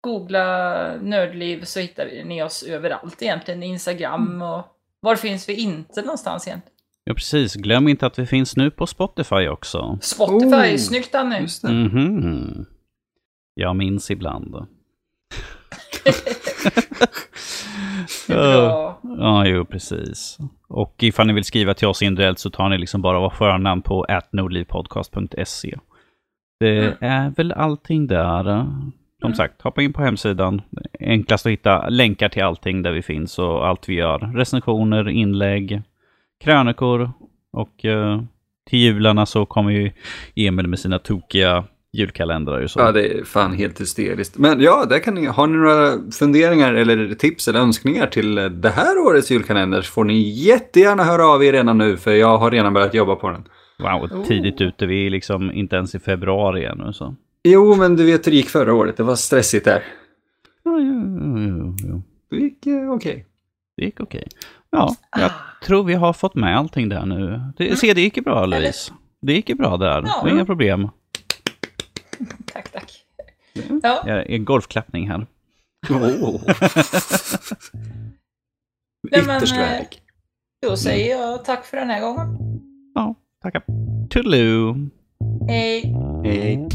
Googla Nördliv så hittar ni oss överallt egentligen. Instagram och var finns vi inte någonstans egentligen?
Ja, precis. Glöm inte att vi finns nu på Spotify också.
Spotify,
Oh,
snyggt Danny!
Just det.
Mhm. Jag minns ibland.
Det är bra.
Ja, jo, precis. Och ifall ni vill skriva till oss individuellt så tar ni liksom bara vår förnamn på atnordlivpodcast.se. Det
Mm.
är väl allting där. Som
Mm.
sagt, hoppa in på hemsidan. Enklast att hitta länkar till allting där vi finns och allt vi gör. Recensioner, inlägg, krönikor och eh, till jularna så kommer ju Emil med sina tokiga julkalendrar och så.
Ja, det är fan helt hysteriskt. Men ja, där kan ni, har ni några funderingar eller tips eller önskningar till det här årets julkalender så får ni jättegärna höra av er redan nu för jag har redan börjat jobba på den.
Wow,
Oh.
tidigt ute. Vi är liksom inte ens i februari ännu så.
Jo, men du vet hur det gick förra året. Det var stressigt där.
Ja, jo, jo, jo, jo.
Det gick eh, okej.
Det gick okej. Ja, jag tror vi har fått med allting där nu. Det, se, det gick ju bra Louise. Det gick ju bra där.
Ja.
Det var inga problem.
Ja,
Jag är en golfklappning här.
Oh.
Nej, men,
Ytterst
eh,
värdig.
då säger jag tack för den här gången.
Ja, tackar. Toodaloo.
Hej!
Hej.